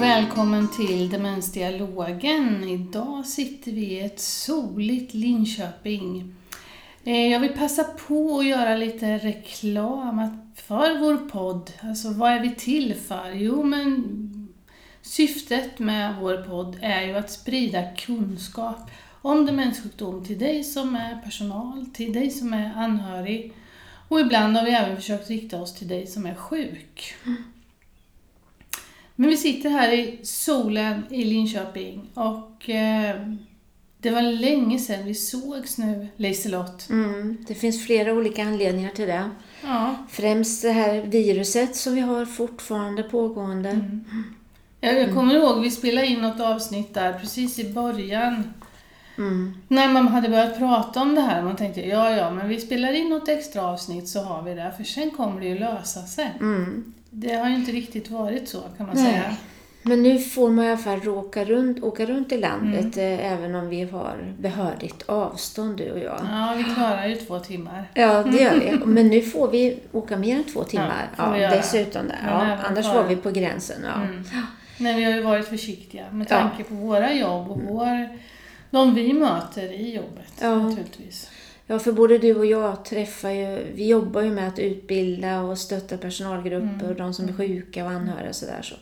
välkommen till Demensdialogen. Idag sitter vi i ett soligt Linköping. Eh, jag vill passa på att göra lite reklam för vår podd. Alltså vad är vi till för? Jo, men syftet med vår podd är ju att sprida kunskap om demenssjukdom till dig som är personal, till dig som är anhörig och ibland har vi även försökt rikta oss till dig som är sjuk. Mm. Men vi sitter här i solen i Linköping och eh, det var länge sedan vi sågs nu, Liselott. Mm, det finns flera olika anledningar till det. Ja. Främst det här viruset som vi har fortfarande pågående. Mm. Jag, kommer ihåg vi spelade in något avsnitt där precis i början. Mm. När man hade börjat prata om det här. Man tänkte, ja ja, men vi spelar in något extra avsnitt så har vi det. För sen kommer det ju lösa sig. Mm. Det har ju inte riktigt varit så kan man Nej. säga. Men nu får man i alla fall åka runt, åka runt i landet eh, även om vi har behörigt avstånd du och jag. Ja, vi klarar ju två timmar. Ja, det gör vi. Men nu får vi åka mer än två timmar. Ja, Ja, dessutom. Där. Ja, annars var vi på gränsen. Ja. Mm. Nej, vi har ju varit försiktiga med tanke på våra jobb och vår, de vi möter i jobbet naturligtvis. Ja, för både du och jag träffar ju, vi jobbar ju med att utbilda och stötta personalgrupper och de som är sjuka och anhöriga och sådär. Så.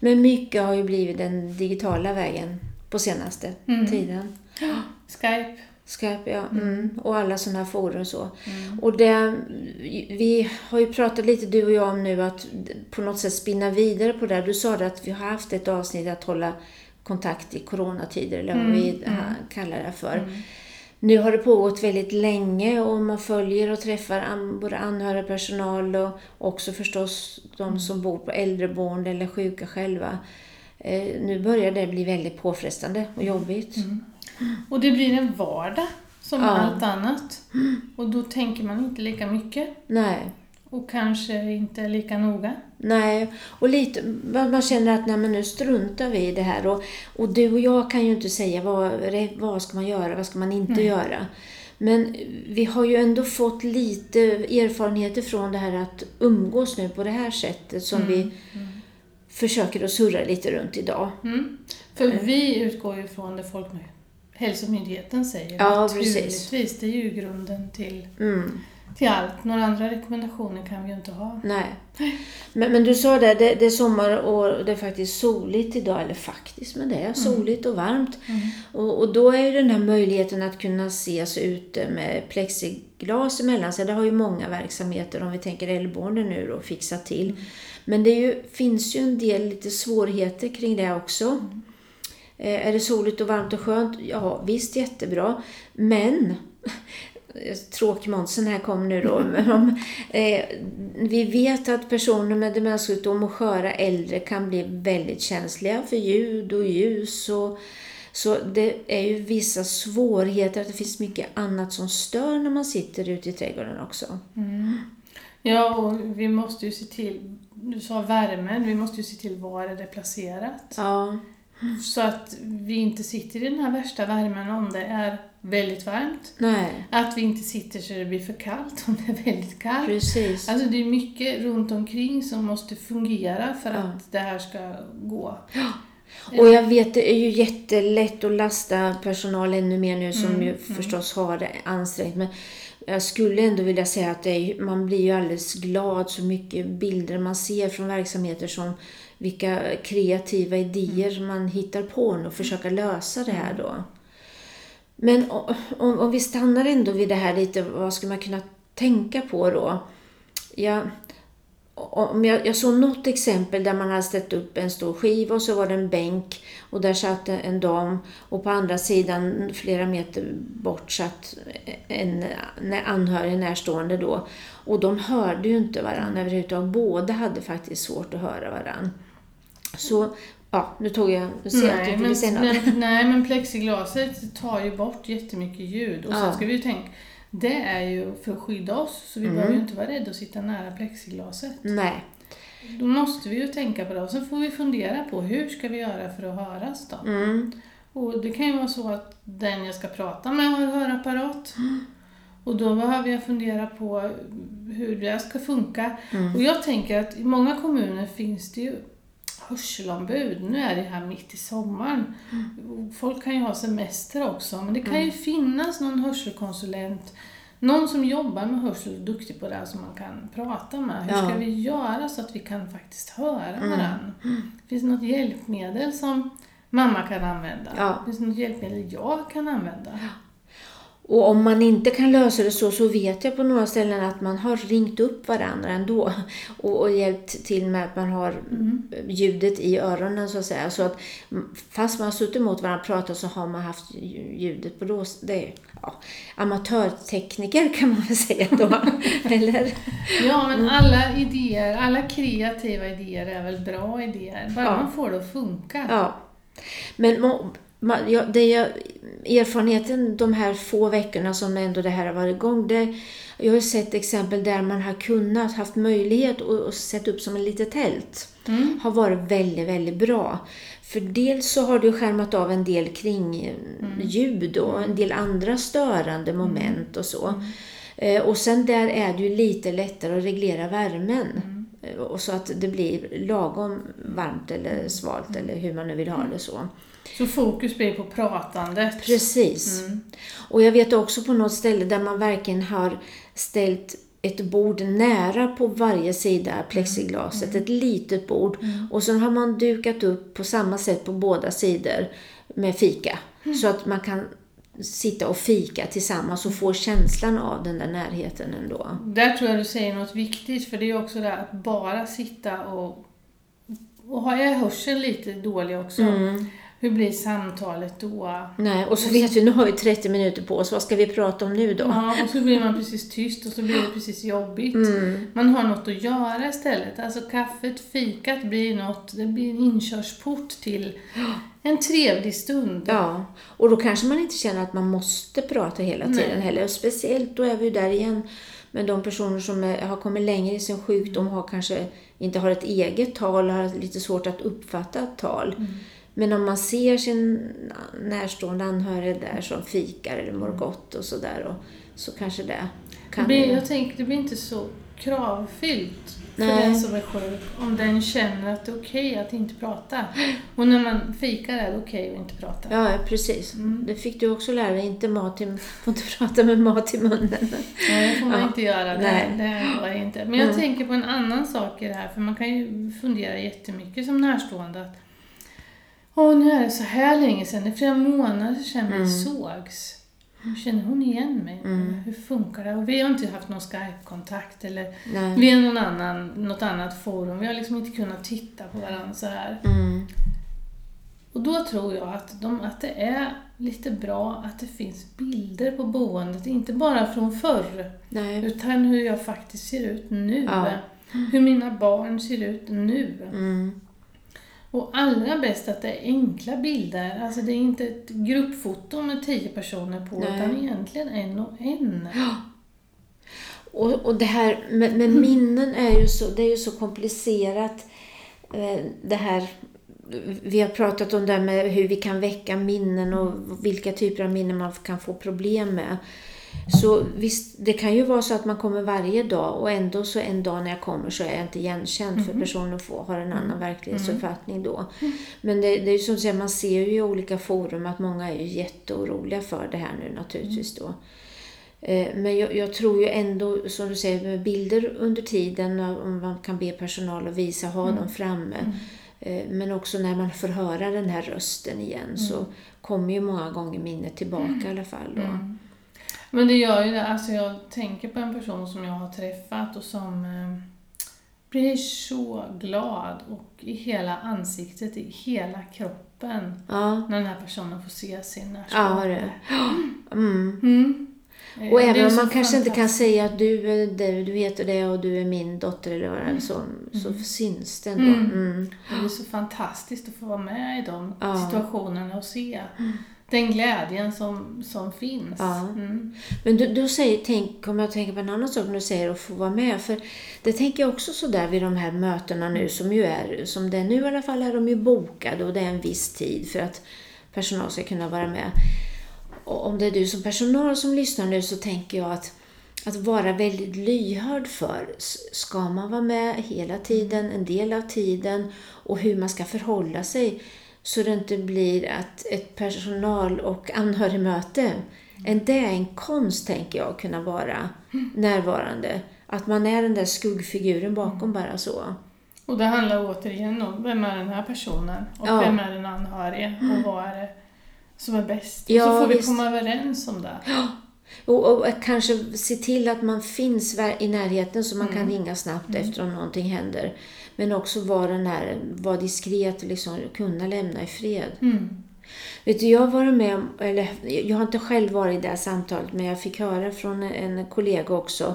Men mycket har ju blivit den digitala vägen på senaste Mm. tiden. Skype. Skype, ja. Mm. Och alla sådana här forum och så. Och det, vi har ju pratat lite du och jag om nu att på något sätt spinna vidare på det. Du sa det att vi har haft ett avsnitt att hålla kontakt i coronatider, eller vad vi kallar det för. Nu har det pågått väldigt länge och man följer och träffar både anhörig personal och också förstås de som bor på äldreboende eller sjuka själva. Eh, nu börjar det bli väldigt påfrestande och jobbigt. Och det blir en vardag som Ja. allt annat. Och då tänker man inte lika mycket. Nej. Och kanske inte lika noga. Nej, och lite, man känner att nej, men nu struntar vi i det här. Och, och du och jag kan ju inte säga vad, vad ska man göra, vad ska man inte göra. Men vi har ju ändå fått lite erfarenheter från det här att umgås nu på det här sättet som vi försöker att surra lite runt idag. Mm. För vi utgår ju från det folk med Hälsomyndigheten säger. Ja, precis. Naturligtvis, det är ju grunden till, Mm. Till allt. Några andra rekommendationer kan vi ju inte ha. Nej. Men, men du sa det, det, det är sommar och det är faktiskt soligt idag. Eller faktiskt, men det är soligt och varmt. Och, och då är ju den här möjligheten att kunna ses ute med plexiglas emellan sig. Det har ju många verksamheter, om vi tänker äldreboende nu då, fixat till. Men det ju, finns ju en del lite svårigheter kring det också. Eh, Är det soligt och varmt och skönt? Ja, visst jättebra. Men tråkmånsen här kom nu då. Men om, eh, vi vet att personer med demenssjukdom och sköra äldre kan bli väldigt känsliga för ljud och ljus. Och, så det är ju vissa svårigheter, att det finns mycket annat som stör när man sitter ute i trädgården också. Ja, och vi måste ju se till, du sa värmen, vi måste ju se till var är det placerat. Ja, Så att vi inte sitter i den här värsta värmen om det är väldigt varmt. nej, Att vi inte sitter så det blir för kallt om det är väldigt kallt. precis. Alltså det är mycket runt omkring som måste fungera för Ja. att det här ska gå. Och jag vet, det är ju jättelätt att lasta personal ännu mer nu som ju förstås har det ansträngt. Men jag skulle ändå vilja säga att är, man blir ju alldeles glad så mycket bilder man ser från verksamheter som vilka kreativa idéer man hittar på och försöka lösa det här då. Men om, om vi stannar ändå vid det här lite, vad skulle man kunna tänka på då? Jag, om jag, jag såg något exempel där man hade ställt upp en stor skiva och så var det en bänk och där satt en dam och på andra sidan flera meter bort satt en en anhörig närstående då. Och de hörde ju inte varandra överhuvudtaget. Båda hade faktiskt svårt att höra varandra. Så, ja, nu tog jag... Nu ser jag att Nej du men, men, nej, men plexiglaset tar ju bort jättemycket ljud. Och sen Ja. ska vi ju tänka, det är ju för att skydda oss, så vi Mm. behöver ju inte vara rädda att sitta nära plexiglaset. Nej. Då måste vi ju tänka på det och sen får vi fundera på hur ska vi göra för att höras då? Mm. Och det kan ju vara så att den jag ska prata med har hörapparat. Och då behöver jag fundera på hur det ska funka. Mm. Och jag tänker att i många kommuner finns det ju hörselombud. Nu är det här mitt i sommaren. Folk kan ju ha semester också, men det kan ju finnas någon hörselkonsulent någon som jobbar med hörsel och är duktig på det här som man kan prata med. Hur Ja. ska vi göra så att vi kan faktiskt höra varandra? Finns det något hjälpmedel som mamma kan använda? Ja. Finns det något hjälpmedel jag kan använda? Och om man inte kan lösa det så, så vet jag på några ställen att man har ringt upp varandra ändå och, och hjälpt till med att man har ljudet i öronen så att säga. Så att mm, fast man har suttit mot varandra och pratat så har man haft ljudet på lås. Det är ja, amatörtekniker kan man väl säga då. Eller? Ja, men alla idéer, alla kreativa idéer är väl bra idéer. Bara Ja. man får det att funka. Ja. Men det jag, erfarenheten de här få veckorna som ändå det här har varit igång. Det, jag har sett exempel där man har kunnat, haft möjlighet att, sätta upp som ett litet tält. Mm. Har varit väldigt, väldigt bra. För dels så har det skärmat av en del kring ljud och en del andra störande moment och så. Eh, Och sen där är det ju lite lättare att reglera värmen. Eh, Och så att det blir lagom varmt eller svalt eller hur man nu vill ha det så. Så fokus blir på pratandet. Precis. Och jag vet också på något ställe där man verkligen har ställt ett bord nära på varje sida plexiglaset, ett litet bord. Och sen har man dukat upp på samma sätt på båda sidor med fika. Så att man kan sitta och fika tillsammans och få känslan av den där närheten ändå. Där tror jag du säger något viktigt, för det är också det att bara sitta och... Och har jag hörseln lite dålig också, Mm. Hur blir samtalet då? Nej, och så vet vi, nu har vi 30 minuter på oss, vad ska vi prata om nu då? Ja, och så blir man precis tyst och så blir det precis jobbigt. Mm. Man har något att göra istället. Alltså kaffet, fikat blir något, det blir en inkörsport till en trevlig stund. Ja, och då kanske man inte känner att man måste prata hela tiden Nej. heller. Och speciellt, då är vi ju där igen med de personer som är, har kommit längre i sin sjukdom, har kanske inte har ett eget tal, har lite svårt att uppfatta ett tal. Mm. Men om man ser sin närstående anhörig där som fikar eller mår gott och sådär, så kanske det Det kan... blir, jag tänker, det blir inte så kravfyllt för Nej. den som är sjuk om den känner att det är okej att inte prata. Och när man fikar är det okej att inte prata. Ja, precis. Mm. Det fick du också lära dig. Inte mat i, får inte prata med mat i munnen. Nej, det får man Ja. inte göra. Det, Nej. det går inte. Men jag Mm. tänker på en annan sak i det här, för man kan ju fundera jättemycket som närstående. Att, Åh, nu är det så här länge sedan, det är flera månader sedan vi Mm. sågs. Känner hon igen mig? Hur funkar det? Och vi har inte haft någon Skype-kontakt eller Nej. via någon annan, något annat forum. Vi har liksom inte kunnat titta på varandra så här. Mm. Och då tror jag att, de, att det är lite bra att det finns bilder på boendet, inte bara från förr, Nej. utan hur jag faktiskt ser ut nu. Ja. Hur mina barn ser ut nu. Mm. Och allra bäst att det är enkla bilder. Alltså det är inte ett gruppfoto med tio personer på, Nej. utan egentligen en och en. Och, och det här med, med minnen är ju så, det är ju så komplicerat. Eh, Det här, vi har pratat om det här med hur vi kan väcka minnen och vilka typer av minnen man kan få problem med. Så visst, det kan ju vara så att man kommer varje dag och ändå så en dag när jag kommer så är jag inte igenkänd för personen får, har en annan verklighetsuppfattning då. Men det, det är ju som säger, man ser ju i olika forum att många är ju jätteoroliga för det här nu naturligtvis då. Eh, Men jag, jag tror ju ändå, som du säger, med bilder under tiden, om man kan be personal att visa, ha dem framme. Eh, Men också när man får höra den här rösten igen så kommer ju många gånger minnet tillbaka i alla fall. Då. Men det gör ju det. Alltså jag tänker på en person som jag har träffat och som eh, blir så glad och i hela ansiktet, i hela kroppen Ja, när den här personen får se sin ja närstående. det. Mm. Mm. Eh, Och det är även om man kanske inte kan säga att du, är det, du heter det och du är min dotter eller vad det är, så, så syns det ändå. Mm. Mm. Det är så fantastiskt att få vara med i de Ja. situationerna och se den glädjen som, som finns. Ja. Mm. Men du, du säger, tänk, kommer jag att tänka på en annan sak när du säger att få vara med. För det tänker jag också sådär vid de här mötena nu som ju är, som det är nu i alla fall, är de ju bokade och det är en viss tid för att personal ska kunna vara med. Och om det är du som personal som lyssnar nu så tänker jag att att vara väldigt lyhörd för. Ska man vara med hela tiden, en del av tiden och hur man ska förhålla sig så det inte blir att ett personal och anhörigmöte, en, det är en konst tänker jag, att kunna vara närvarande. Att man är den där skuggfiguren bakom bara så. Och det handlar återigen om vem är den här personen och Ja. vem är den anhörige och vad är det som är bäst. Ja, och så får vi visst. komma överens om det. Och, och kanske se till att man finns i närheten så man kan ringa snabbt efter om någonting händer. Men också vara den här, vara diskret, liksom kunna lämna i fred. Mm. Vet du, jag har varit med om, eller jag har inte själv varit i det här samtalet, men jag fick höra från en kollega också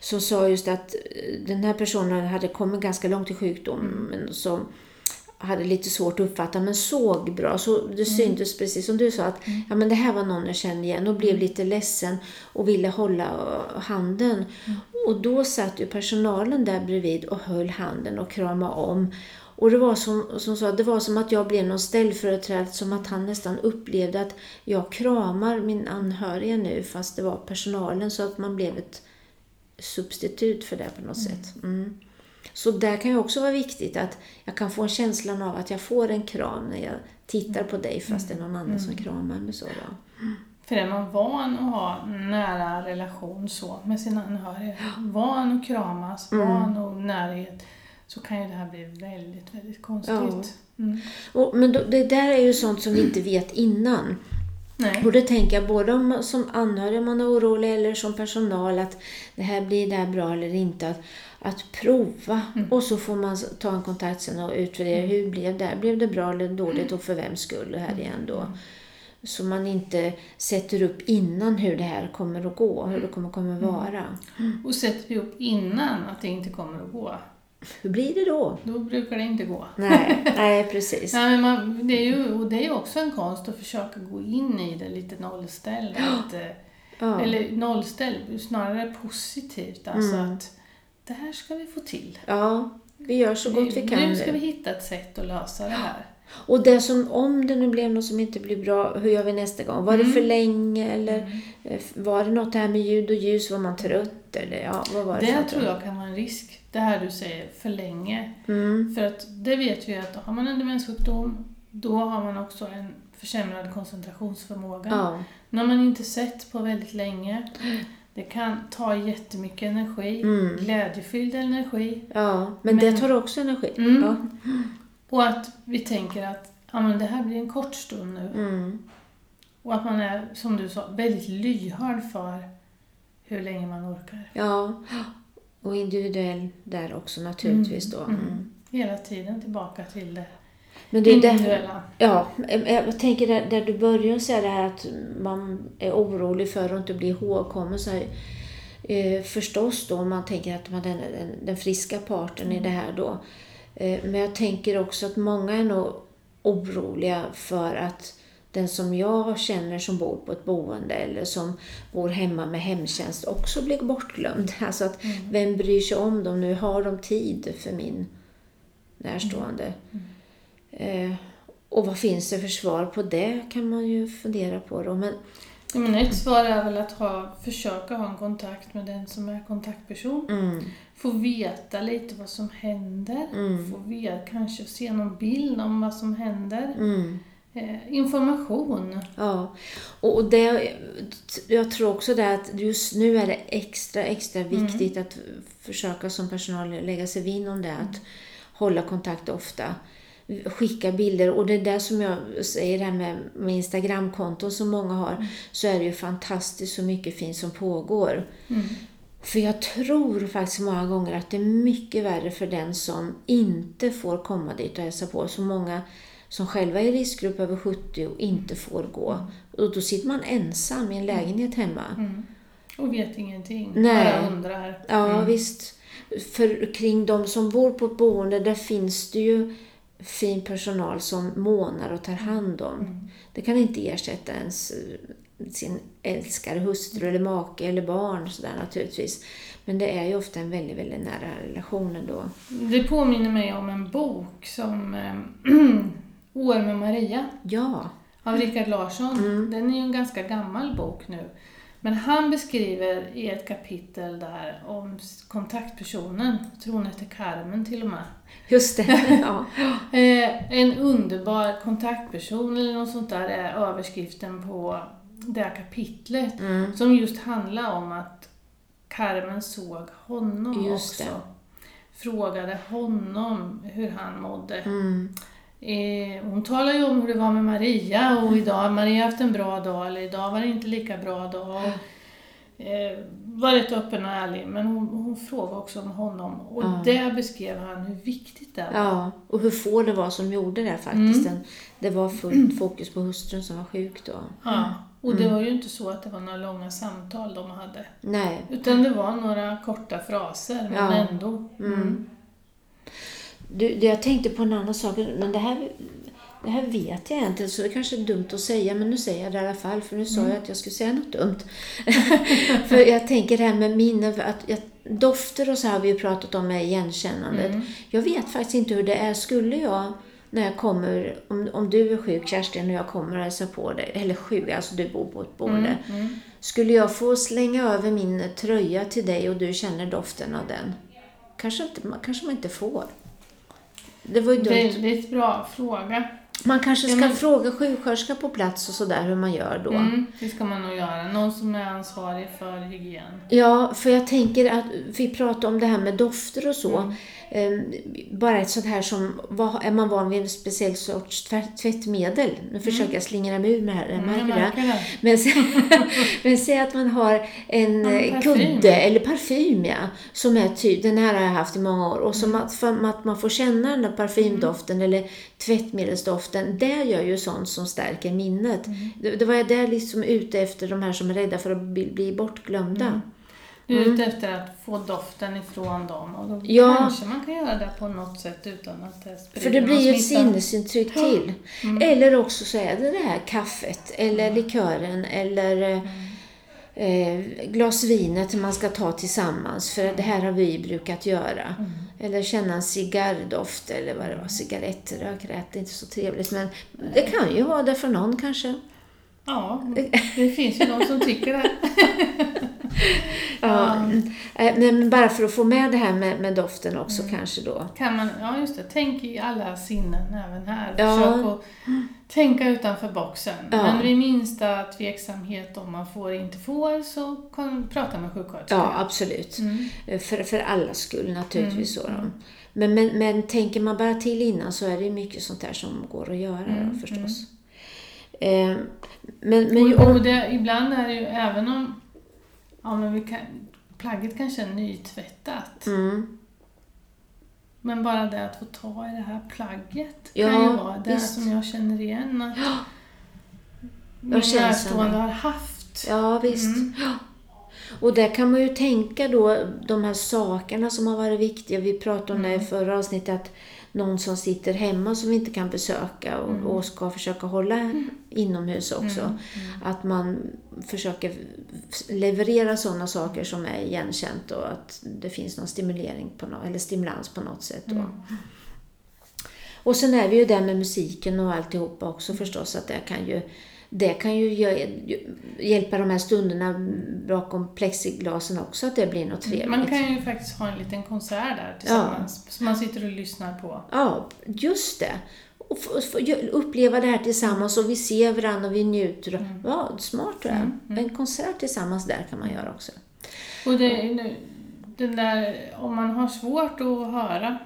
som sa just att eh, den här personen hade kommit ganska långt i sjukdomen som hade lite svårt att uppfatta men såg bra. Så det syntes precis som du sa att ja, men det här var någon jag kände igen och blev lite ledsen och ville hålla handen. Och då satt ju personalen där bredvid och höll handen och kramade om. Och det var som, som sa, det var som att jag blev någon ställföreträdare, som att han nästan upplevde att jag kramar min anhöriga nu fast det var personalen så att man blev ett substitut för det på något sätt. Mm. Så där kan ju också vara viktigt att jag kan få en känslan av att jag får en kram när jag tittar på dig fast det är någon annan som kramar mig så. Då. För är man van att ha nära relation så med sina anhöriga, van att kramas, Mm. van och närhet, så kan ju det här bli väldigt, väldigt konstigt. Mm. Och, men då, det där är ju sånt som vi inte vet innan. Nej. Och det tänker jag både om, som anhörig om man är orolig eller som personal att det här blir det här bra eller inte. Att, att prova och så får man ta en kontakt sen och utvärdera. Hur blev det? Blev det bra eller dåligt och för vems skull det här igen då? Så man inte sätter upp innan hur det här kommer att gå, hur det kommer, kommer vara. Och sätter vi upp innan att det inte kommer att gå, Hur blir det då? då brukar det inte gå. Nej, nej precis. Nej, men man, det är ju och det är också en konst att försöka gå in i det lite nollställd. Att, eh, Ja. Eller nollställd, snarare positivt. Alltså Mm. att det här ska vi få till. ja, vi gör så gott vi kan Nu ska vi hitta ett sätt att lösa det här. Och det som, om det nu blev något som inte blir bra, hur gör vi nästa gång? Var det för länge eller eh, var det något här med ljud och ljus? Var man trött eller ja, vad var det? Det tror jag kan vara en risk. Det här du säger, för länge. Mm. För att det vet vi att har man en demenssjukdom, då har man också en försämrad koncentrationsförmåga. Ja. När man inte sett på väldigt länge. Det kan ta jättemycket energi, Mm. glädjefylld energi. ja, men, det Men- tar också energi. Mm. Ja. Och att vi tänker att ja, men det här blir en kort stund nu. Mm. Och att man är, som du sa, väldigt lyhörd för hur länge man orkar. ja. Och individuell där också naturligtvis då. Mm. Mm. Hela tiden tillbaka till det Men det är individuella. ja, jag tänker där, där du börjar säga det här att man är orolig för att inte bli ihågkommen. Så här, eh, förstås då om man tänker att man den, den, den friska parten i det här då. Eh, men jag tänker också att många är nog oroliga för att den som jag känner som bor på ett boende eller som bor hemma med hemtjänst också blir bortglömd. Alltså att vem bryr sig om dem nu? Har de tid för min närstående? Eh, och vad finns det för svar på det kan man ju fundera på då. Men, Ja, men ett svar är väl att ha, försöka ha en kontakt med den som är kontaktperson. mm, Få veta lite vad som händer. Mm. Få veta, kanske se någon bild om vad som händer. mm. Eh, information. Ja, och det, jag tror också det att just nu är det extra, extra viktigt att försöka som personal lägga sig vinn om det, att hålla kontakt ofta, skicka bilder och det är det som jag säger det här med, med Instagramkonton som många har, så är det ju fantastiskt så mycket fint som pågår. Mm. För jag tror faktiskt många gånger att det är mycket värre för den som inte får komma dit och hälsa på. Så många som själva är i riskgrupp över 70 och inte får gå. Och då sitter man ensam i en lägenhet hemma. Mm. Och vet ingenting. Nej. Bara undrar. Ja, Mm. visst. För kring de som bor på ett boende, där finns det ju fin personal som månar och tar hand om. Mm. Det kan inte ersätta ens eh, sin älskare hustru eller make eller barn sådär naturligtvis. Men det är ju ofta en väldigt, väldigt nära relation ändå. Det påminner mig om en bok som eh, År med Maria Ja. av Rickard Larsson. Mm. Den är ju en ganska gammal bok nu. Men han beskriver i ett kapitel där om kontaktpersonen, jag tror hon heter Carmen till och med. Just det, ja. Eh, en underbar kontaktperson eller något sånt där är överskriften på det här kapitlet. Mm. Som just handlar om att Carmen såg honom Just också. det. Frågade honom hur han mådde. Mm. Eh, hon talar ju om hur det var med Maria och idag har Maria haft en bra dag eller idag var det inte lika bra dag. Och, eh, var rätt öppen och ärlig men hon, hon frågade också om honom och Ja. där beskrev han hur viktigt det var. Ja, och hur få det var som gjorde det faktiskt. Den- Det var fullt fokus på hustrun som var sjuk då. Ja, och det Mm. var ju inte så att det var några långa samtal de hade. Nej. Utan det var några korta fraser, men Ja. ändå. Mm. Du, jag tänkte på en annan sak, men det här, det här vet jag inte, så det kanske är dumt att säga, men nu säger jag det i alla fall, för nu sa jag att jag skulle säga något dumt. för jag tänker det här med minne, att jag, dofter och så har vi ju pratat om med igenkännandet. Mm. Jag vet faktiskt inte hur det är. Skulle jag, när jag kommer, om, om du är sjuk Kerstin och jag kommer och hälsar på dig, eller sjuk, alltså du bor på ett boende. Mm. Skulle jag få slänga över min tröja till dig och du känner doften av den? Kanske, inte, kanske man inte får. Det var ju dumt. Väldigt bra fråga. Man kanske Ja, ska men- fråga sjuksköterska på plats och sådär hur man gör då. Mm, det ska man nog göra. Någon som är ansvarig för hygien. Ja, för jag tänker att vi pratar om det här med dofter och så. Mm. Eh, bara ett sånt här som, är man van vid en speciell sorts tvätt- tvättmedel? Nu försöker jag slingra mig ur med det här, Mm, jag det. Men, men säg att man har en Ja, eh, kudde eller parfym ja, som är typ, den här har jag haft i många år och som Mm. att, att man får känna den där parfymdoften eller tvättmedelsdoften, det gör ju sånt som stärker minnet. Mm. Det, det var jag där liksom ute efter de här som är rädda för att bli, bli bortglömda. Mm. Du är ute efter att få doften ifrån dem och då Mm. Ja. kanske man kan göra det på något sätt utan att det sprider För det blir ju ett sinnesintryck till. Mm. Eller också så är det det här kaffet eller likören eller eh, Mm. Eh, glas vinet som man ska ta tillsammans. För det här har vi brukat göra. Mm. Eller känna en cigarrdoft eller vad det var, cigarettrök, det är inte så trevligt. Men det kan ju vara det för någon kanske. Ja, det finns ju de som tycker det. Ja. Eh, Men bara för att få med det här med, med doften också Mm. kanske då. Kan man, ja just det, tänk i alla sinnen även här. Ja. Försök att tänka utanför boxen. Ja. Men vid minsta tveksamhet om man får inte får så kan prata med sjuksköterska. Ja, absolut. Mm. Eh, För, för allas skull naturligtvis. Mm, Så då. Men, men, men tänker man bara till innan så är det mycket sånt där som går att göra Mm, då, förstås. Eh, men, men och, och det, ibland är det ju även om ja, men vi kan, plagget kanske är nytvättat. mm, Men bara det att få ta i det här plagget Ja, kan ju vara det visst. som jag känner igen att min Jag känner närstående har haft. ja, visst. Mm. Ja. Och där kan man ju tänka då de här sakerna som har varit viktiga. Vi pratade om det Mm. i förra avsnittet att någon som sitter hemma som vi inte kan besöka och, Mm. och ska försöka hålla inomhus också. Mm. Att man försöker leverera sådana saker som är igenkänt och att det finns någon stimulering på no- eller stimulans på något sätt. Mm. Och sen är det ju det med musiken och alltihopa också förstås att det kan ju det kan ju hjälpa de här stunderna bakom plexiglasen också, att det blir något trevligt. Man kan ju faktiskt ha en liten konsert där tillsammans som man sitter och lyssnar på. Ja, just det. Och uppleva det här tillsammans och vi ser varandra och vi njuter. och- Ja, smart det är. Mm, mm. En konsert tillsammans där kan man göra också. Och det, nu- den där, om man har svårt att höra,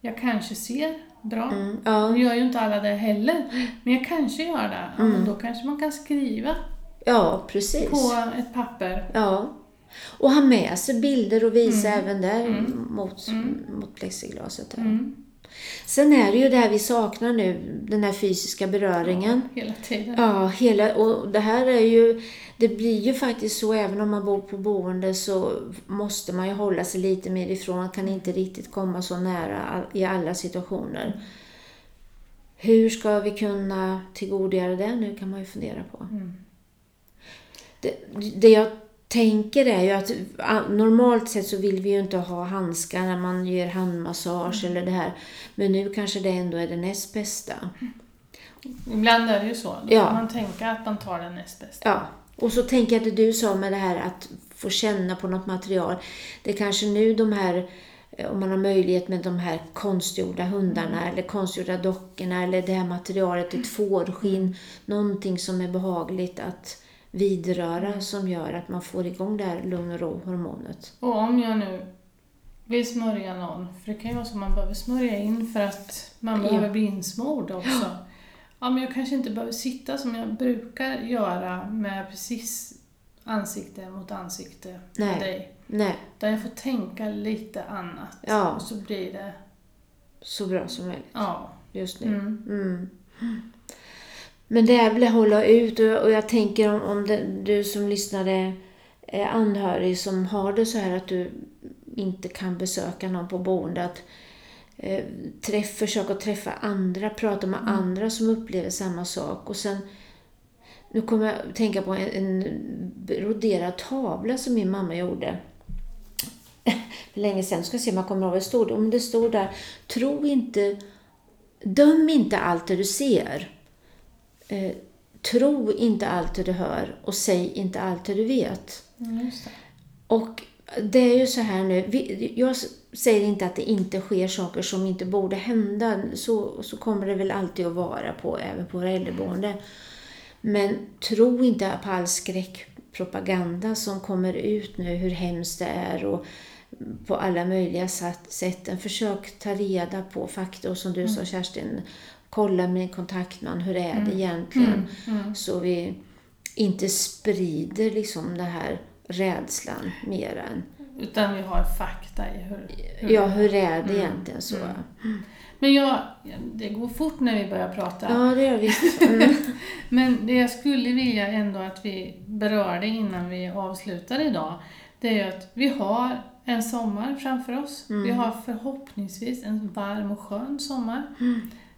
jag kanske ser bra. Mm, ja, Nu gör ju inte alla det heller, men jag kanske gör det. Ja, Mm. men då kanske man kan skriva ja, precis. på ett papper. Ja. Och ha med sig bilder och visa Mm. även där Mm. mot, mot plexiglaset. Där. Sen är det ju det här vi saknar nu, den här fysiska beröringen. Hela tiden. Ja, hela, och det här är ju, det blir ju faktiskt så även om man bor på boende så måste man ju hålla sig lite mer ifrån, man kan inte riktigt komma så nära i alla situationer. Hur ska vi kunna tillgodogöra det nu kan man ju fundera på. Mm. Det, det jag tänker är ju att normalt sett så vill vi ju inte ha handskar när man ger handmassage eller det här. Men nu kanske det ändå är det näst bästa. Ibland är det ju så. Då Ja. man tänka att man tar den näst bästa. Ja, och så tänker jag att det du sa med det här att få känna på något material. Det är kanske nu de här, eh, om man har möjlighet med de här konstgjorda hundarna eller konstgjorda dockorna eller det här materialet, ett fårskinn, någonting som är behagligt att vidröra som gör att man får igång det här lugn och ro-hormonet. Och om jag nu vill smörja någon, för det kan ju vara så att man behöver smörja in för att man Ja. behöver bli insmord också. Ja, men jag kanske inte behöver sitta som jag brukar göra med precis ansikte mot ansikte Nej. med dig. Nej, Där jag får tänka lite annat. Ja. Och så blir det, så bra som möjligt ja. just nu. Mm. Mm. Men det är väl att hålla ut och, och jag tänker om, om det, du som lyssnade är anhörig som har det så här att du inte kan besöka någon på boende. Att, eh, träff, försök att träffa andra, prata med andra som upplever samma sak. Och sen, nu kommer jag att tänka på en, en broderad tavla som min mamma gjorde. För länge sedan, ska se om jag kommer ihåg vad det stod. Om det stod där, tro inte, döm inte allt det du ser. Eh, tro inte allt du hör och säg inte allt du vet. Mm, det. Och det är ju så här nu, vi, jag säger inte att det inte sker saker som inte borde hända. Så, så kommer det väl alltid att vara på, även på våra äldreboende. Men tro inte på all skräckpropaganda som kommer ut nu, hur hemskt det är och på alla möjliga sätt-. Försök ta reda på fakta och som du sa Kerstin, kolla med kontaktman, hur är det egentligen? Mm. Så vi inte sprider liksom den här rädslan mer än, Utan vi har fakta i hur, hur ja hur är det egentligen så? Men jag, det går fort när vi börjar prata. Ja, det gör vi. Mm. Men det jag skulle vilja ändå att vi berörde innan vi avslutar idag, det är ju att vi har en sommar framför oss. Vi har förhoppningsvis en varm och skön sommar.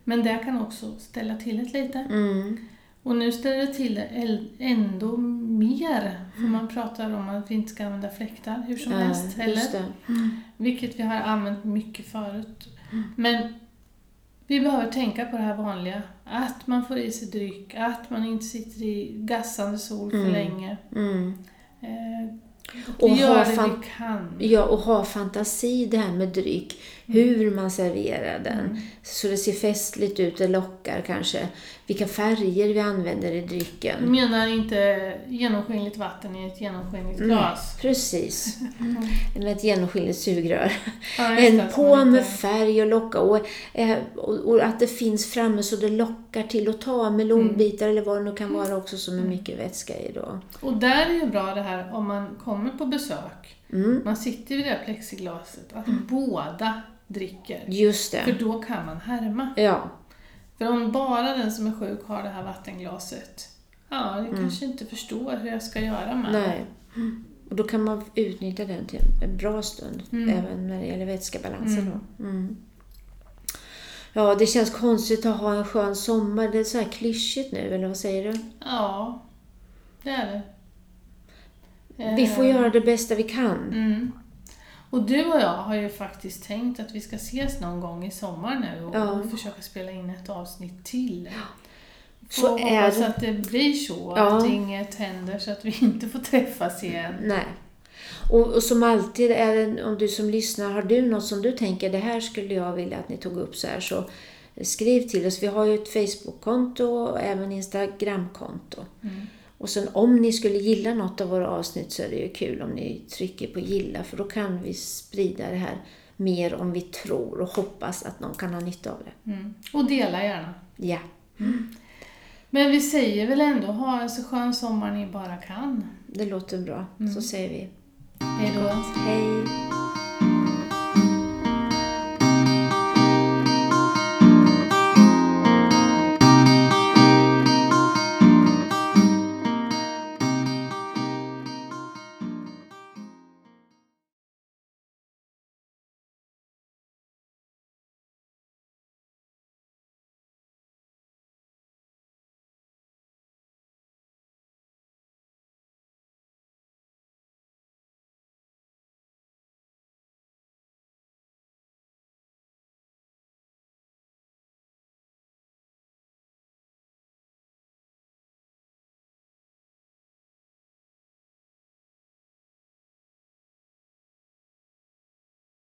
Men det kan också ställa till det lite. Mm. Och nu ställer det till det ändå mer. För man pratar om att vi inte ska använda fläktar hur som Ja, helst heller. just det. Vilket vi har använt mycket förut. Men vi behöver tänka på det här vanliga. Att man får i sig dryck, att man inte sitter i gassande sol för Mm. länge. Mm. Eh, Och vi gör ha det vi kan. Ja, och ha fantasi det här med dryck. Hur man serverar den. Mm. Så det ser festligt ut, det lockar kanske. Vilka färger vi använder i drycken. menar inte genomskinligt vatten i ett genomskinligt glas. Precis. Med ett genomskinligt sugrör. Ja, En på inte- med färg och locka. Och, eh, och, och att det finns framme så det lockar till att ta melonbitar eller vad det nu kan vara också som är mycket vätska i då. Och där är ju bra det här om man kommer på besök. Mm. Man sitter vid det där plexiglaset. Att båda dricker. Just För det. då kan man härma. Ja. För om bara den som är sjuk har det här vattenglaset, ja, jag kanske inte förstår hur jag ska göra med. Nej. Och då kan man utnyttja den till en bra stund. Mm. Även när det gäller vätskebalansen. Då. Mm. Ja, det känns konstigt att ha en skön sommar. Det är så här klyschigt nu, eller vad säger du? Ja, det är det. Vi får Eh, göra det bästa vi kan. Och du och jag har ju faktiskt tänkt att vi ska ses någon gång i sommar nu och, Ja. och försöka spela in ett avsnitt till. Så är hoppas att det blir så, Ja. att inget händer så att vi inte får träffas igen. Nej. Och, och som alltid, är det, om du som lyssnar, har du något som du tänker, det här skulle jag vilja att ni tog upp så här, så skriv till oss. Vi har ju ett Facebook-konto och även Instagram-konto. Mm. Och sen om ni skulle gilla något av våra avsnitt så är det ju kul om ni trycker på gilla, för då kan vi sprida det här mer om vi tror och hoppas att någon kan ha nytta av det. Mm. Och dela gärna. Ja. Men vi säger väl ändå, ha en så skön sommar ni bara kan. Det låter bra. Så säger vi Hej då. hej.